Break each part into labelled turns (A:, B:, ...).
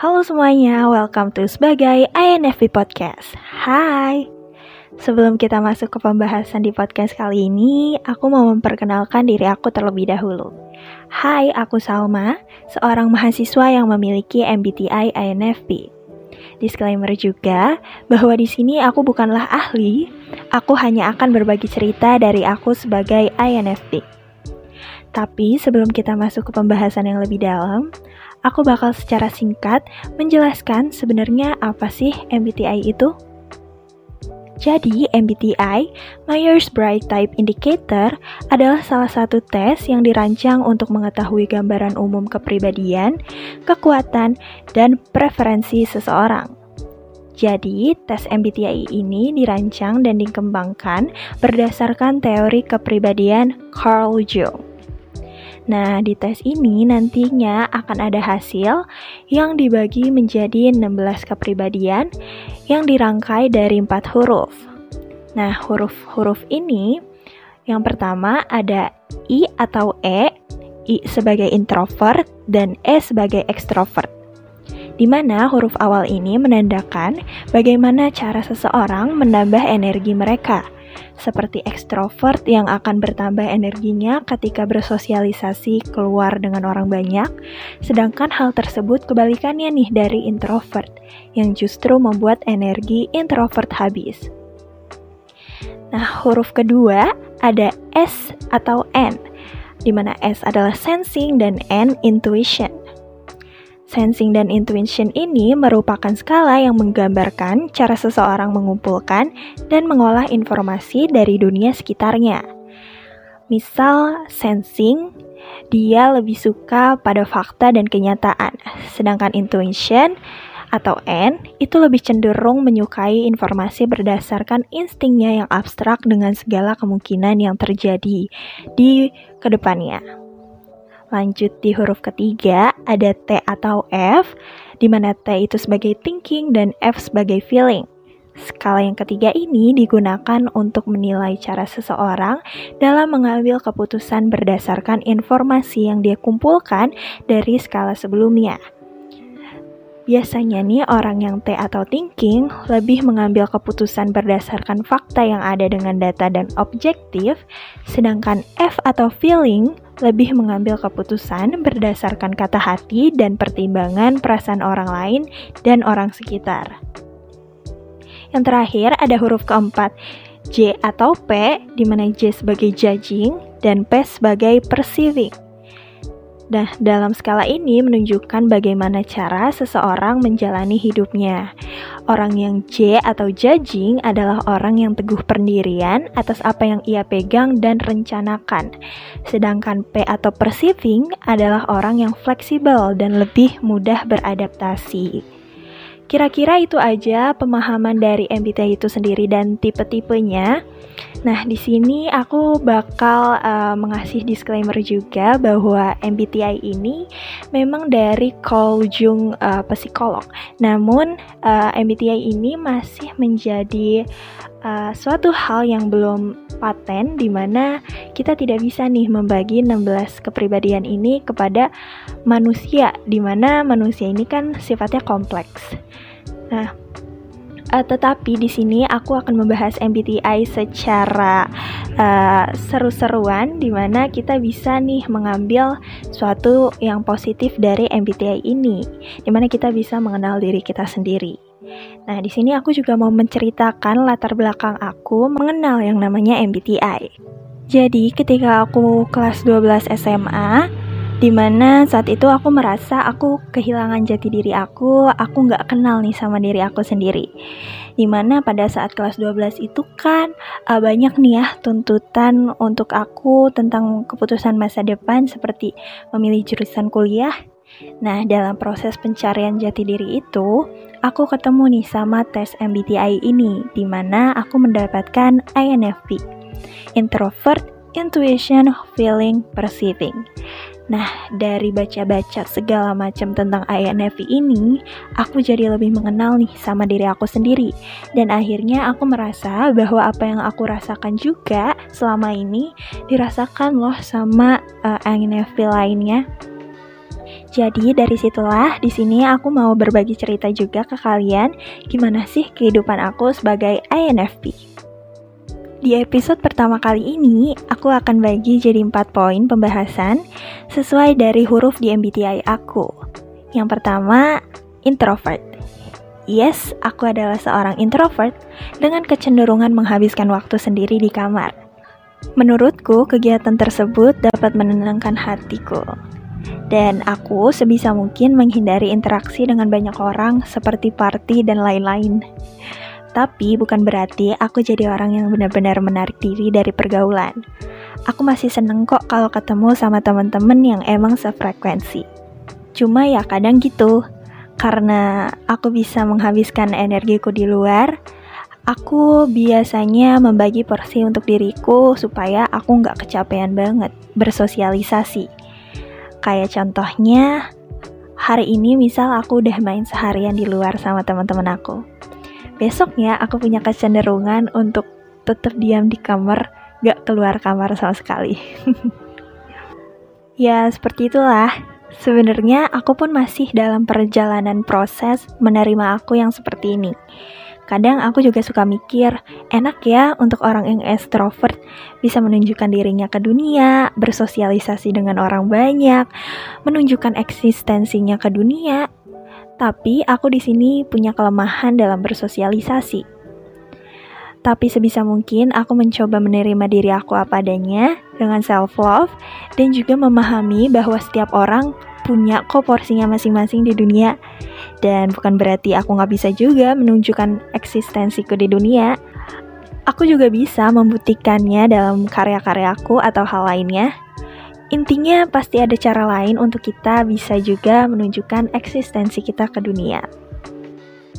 A: Halo semuanya, welcome to sebagai INFP Podcast. Hai. Sebelum kita masuk ke pembahasan di podcast kali ini, aku mau memperkenalkan diri aku terlebih dahulu. Hai, aku Salma, seorang mahasiswa yang memiliki MBTI INFP. Disclaimer juga bahwa di sini aku bukanlah ahli, aku hanya akan berbagi cerita dari aku sebagai INFP. Tapi sebelum kita masuk ke pembahasan yang lebih dalam, aku bakal secara singkat menjelaskan sebenarnya apa sih MBTI itu. Jadi, MBTI, Myers-Briggs Type Indicator, adalah salah satu tes yang dirancang untuk mengetahui gambaran umum kepribadian, kekuatan, dan preferensi seseorang. Jadi, tes MBTI ini dirancang dan dikembangkan berdasarkan teori kepribadian Carl Jung. Nah, di tes ini nantinya akan ada hasil yang dibagi menjadi 16 kepribadian yang dirangkai dari empat huruf. Nah, huruf-huruf ini yang pertama ada I atau E, I sebagai introvert dan E sebagai extrovert. Di mana huruf awal ini menandakan bagaimana cara seseorang menambah energi mereka seperti ekstrovert yang akan bertambah energinya ketika bersosialisasi keluar dengan orang banyak, sedangkan hal tersebut kebalikannya nih dari introvert yang justru membuat energi introvert habis. Nah, huruf kedua ada S atau N, di mana S adalah sensing dan N intuition. Sensing dan intuition ini merupakan skala yang menggambarkan cara seseorang mengumpulkan dan mengolah informasi dari dunia sekitarnya. Misal, sensing, dia lebih suka pada fakta dan kenyataan, sedangkan intuition atau N itu lebih cenderung menyukai informasi berdasarkan instingnya yang abstrak dengan segala kemungkinan yang terjadi di ke depannya. Lanjut di huruf ketiga, ada T atau F, di mana T itu sebagai thinking dan F sebagai feeling. Skala yang ketiga ini digunakan untuk menilai cara seseorang dalam mengambil keputusan berdasarkan informasi yang dia kumpulkan dari skala sebelumnya. Biasanya nih orang yang T atau thinking lebih mengambil keputusan berdasarkan fakta yang ada dengan data dan objektif, sedangkan F atau feeling lebih mengambil keputusan berdasarkan kata hati dan pertimbangan perasaan orang lain dan orang sekitar. Yang terakhir ada huruf keempat, J atau P, di mana J sebagai judging dan P sebagai perceiving. Nah, dalam skala ini menunjukkan bagaimana cara seseorang menjalani hidupnya. Orang yang J atau judging adalah orang yang teguh pendirian atas apa yang ia pegang dan rencanakan. Sedangkan P atau perceiving adalah orang yang fleksibel dan lebih mudah beradaptasi. Kira-kira itu aja pemahaman dari MBTI itu sendiri dan tipe-tipenya. Nah, di sini aku bakal uh, mengasih disclaimer juga bahwa MBTI ini memang dari Carl Jung uh, psikolog. Namun uh, MBTI ini masih menjadi uh, suatu hal yang belum paten di mana kita tidak bisa nih membagi 16 kepribadian ini kepada manusia di mana manusia ini kan sifatnya kompleks. Nah, uh, tetapi di sini aku akan membahas MBTI secara uh, seru-seruan di mana kita bisa nih mengambil suatu yang positif dari MBTI ini, di mana kita bisa mengenal diri kita sendiri. Nah, di sini aku juga mau menceritakan latar belakang aku mengenal yang namanya MBTI. Jadi, ketika aku kelas 12 SMA, Di mana saat itu aku merasa aku kehilangan jati diri aku, aku nggak kenal nih sama diri aku sendiri. Di mana pada saat kelas 12 itu kan uh, banyak nih ya tuntutan untuk aku tentang keputusan masa depan seperti memilih jurusan kuliah. Nah, dalam proses pencarian jati diri itu, aku ketemu nih sama tes MBTI ini, di mana aku mendapatkan INFP, Introvert, Intuition, Feeling, Perceiving. Nah, dari baca-baca segala macam tentang INFP ini, aku jadi lebih mengenal nih sama diri aku sendiri. Dan akhirnya aku merasa bahwa apa yang aku rasakan juga selama ini dirasakan loh sama uh, eh, INFP lainnya. Jadi dari situlah di sini aku mau berbagi cerita juga ke kalian gimana sih kehidupan aku sebagai INFP. Di episode pertama kali ini, aku akan bagi jadi 4 poin pembahasan sesuai dari huruf di MBTI aku. Yang pertama, introvert. Yes, aku adalah seorang introvert dengan kecenderungan menghabiskan waktu sendiri di kamar. Menurutku, kegiatan tersebut dapat menenangkan hatiku. Dan aku sebisa mungkin menghindari interaksi dengan banyak orang seperti party dan lain-lain. Tapi bukan berarti aku jadi orang yang benar-benar menarik diri dari pergaulan. Aku masih seneng kok kalau ketemu sama teman-teman yang emang sefrekuensi. Cuma ya kadang gitu, karena aku bisa menghabiskan energiku di luar, aku biasanya membagi porsi untuk diriku supaya aku nggak kecapean banget bersosialisasi. Kayak contohnya, hari ini misal aku udah main seharian di luar sama teman-teman aku. Besoknya aku punya kecenderungan untuk tetap diam di kamar, gak keluar kamar sama sekali. ya, seperti itulah. Sebenarnya aku pun masih dalam perjalanan proses menerima aku yang seperti ini. Kadang aku juga suka mikir, enak ya untuk orang yang extrovert bisa menunjukkan dirinya ke dunia, bersosialisasi dengan orang banyak, menunjukkan eksistensinya ke dunia. Tapi aku di sini punya kelemahan dalam bersosialisasi. Tapi sebisa mungkin aku mencoba menerima diri aku apa adanya dengan self love dan juga memahami bahwa setiap orang punya kok porsinya masing-masing di dunia dan bukan berarti aku nggak bisa juga menunjukkan eksistensiku di dunia. Aku juga bisa membuktikannya dalam karya-karyaku atau hal lainnya. Intinya pasti ada cara lain untuk kita bisa juga menunjukkan eksistensi kita ke dunia.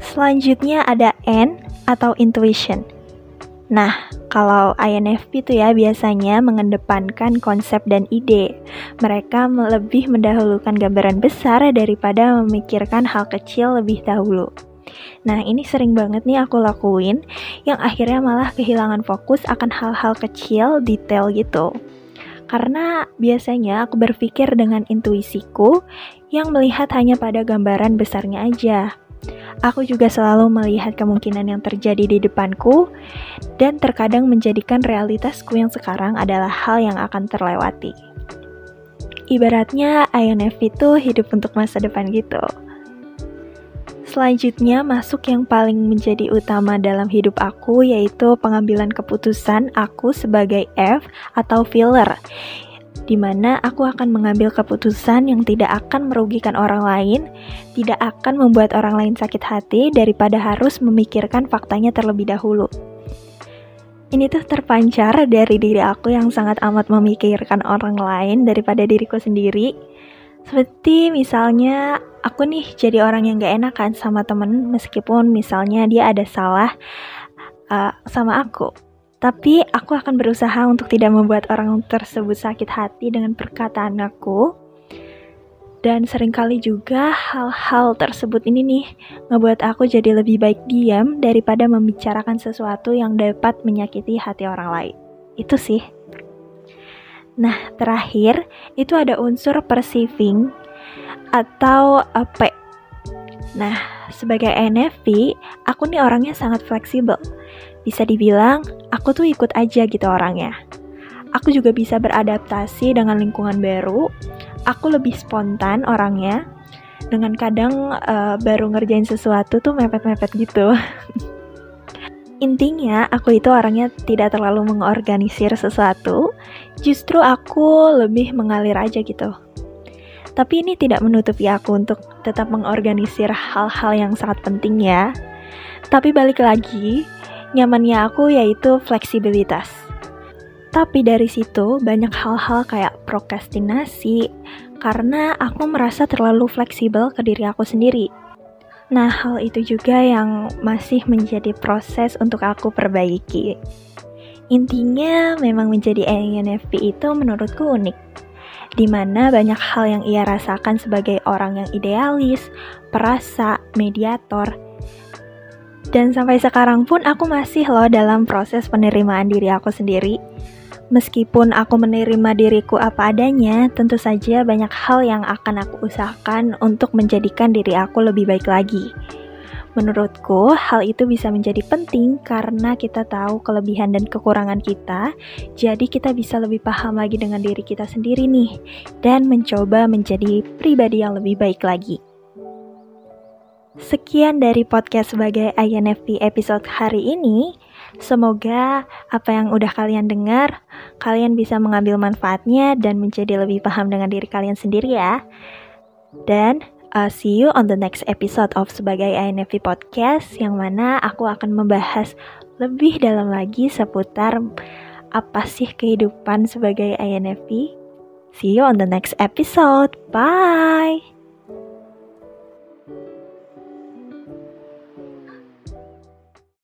A: Selanjutnya ada N atau intuition. Nah, kalau INFP itu ya biasanya mengedepankan konsep dan ide. Mereka lebih mendahulukan gambaran besar daripada memikirkan hal kecil lebih dahulu. Nah, ini sering banget nih aku lakuin, yang akhirnya malah kehilangan fokus akan hal-hal kecil, detail gitu. Karena biasanya aku berpikir dengan intuisiku yang melihat hanya pada gambaran besarnya aja. Aku juga selalu melihat kemungkinan yang terjadi di depanku dan terkadang menjadikan realitasku yang sekarang adalah hal yang akan terlewati. Ibaratnya INFP itu hidup untuk masa depan gitu. Selanjutnya masuk yang paling menjadi utama dalam hidup aku yaitu pengambilan keputusan aku sebagai F atau filler di mana aku akan mengambil keputusan yang tidak akan merugikan orang lain, tidak akan membuat orang lain sakit hati daripada harus memikirkan faktanya terlebih dahulu. Ini tuh terpancar dari diri aku yang sangat amat memikirkan orang lain daripada diriku sendiri. Seperti misalnya aku nih jadi orang yang gak enakan sama temen meskipun misalnya dia ada salah uh, sama aku tapi aku akan berusaha untuk tidak membuat orang tersebut sakit hati dengan perkataan aku. Dan sering kali juga hal-hal tersebut ini nih ngebuat aku jadi lebih baik diam daripada membicarakan sesuatu yang dapat menyakiti hati orang lain. Itu sih. Nah, terakhir itu ada unsur perceiving atau apa? Nah, sebagai NFP, aku nih orangnya sangat fleksibel bisa dibilang, aku tuh ikut aja gitu orangnya. Aku juga bisa beradaptasi dengan lingkungan baru. Aku lebih spontan orangnya. Dengan kadang uh, baru ngerjain sesuatu tuh mepet-mepet gitu. Intinya, aku itu orangnya tidak terlalu mengorganisir sesuatu. Justru aku lebih mengalir aja gitu. Tapi ini tidak menutupi aku untuk tetap mengorganisir hal-hal yang sangat penting ya. Tapi balik lagi, nyamannya aku yaitu fleksibilitas. Tapi dari situ banyak hal-hal kayak prokrastinasi karena aku merasa terlalu fleksibel ke diri aku sendiri. Nah, hal itu juga yang masih menjadi proses untuk aku perbaiki. Intinya memang menjadi ENFP itu menurutku unik di mana banyak hal yang ia rasakan sebagai orang yang idealis, perasa, mediator, dan sampai sekarang pun aku masih loh dalam proses penerimaan diri aku sendiri. Meskipun aku menerima diriku apa adanya, tentu saja banyak hal yang akan aku usahakan untuk menjadikan diri aku lebih baik lagi. Menurutku, hal itu bisa menjadi penting karena kita tahu kelebihan dan kekurangan kita, jadi kita bisa lebih paham lagi dengan diri kita sendiri nih, dan mencoba menjadi pribadi yang lebih baik lagi. Sekian dari podcast sebagai INFP episode hari ini. Semoga apa yang udah kalian dengar, kalian bisa mengambil manfaatnya dan menjadi lebih paham dengan diri kalian sendiri ya. Dan uh, see you on the next episode of sebagai INFP podcast yang mana aku akan membahas lebih dalam lagi seputar apa sih kehidupan sebagai INFP. See you on the next episode. Bye.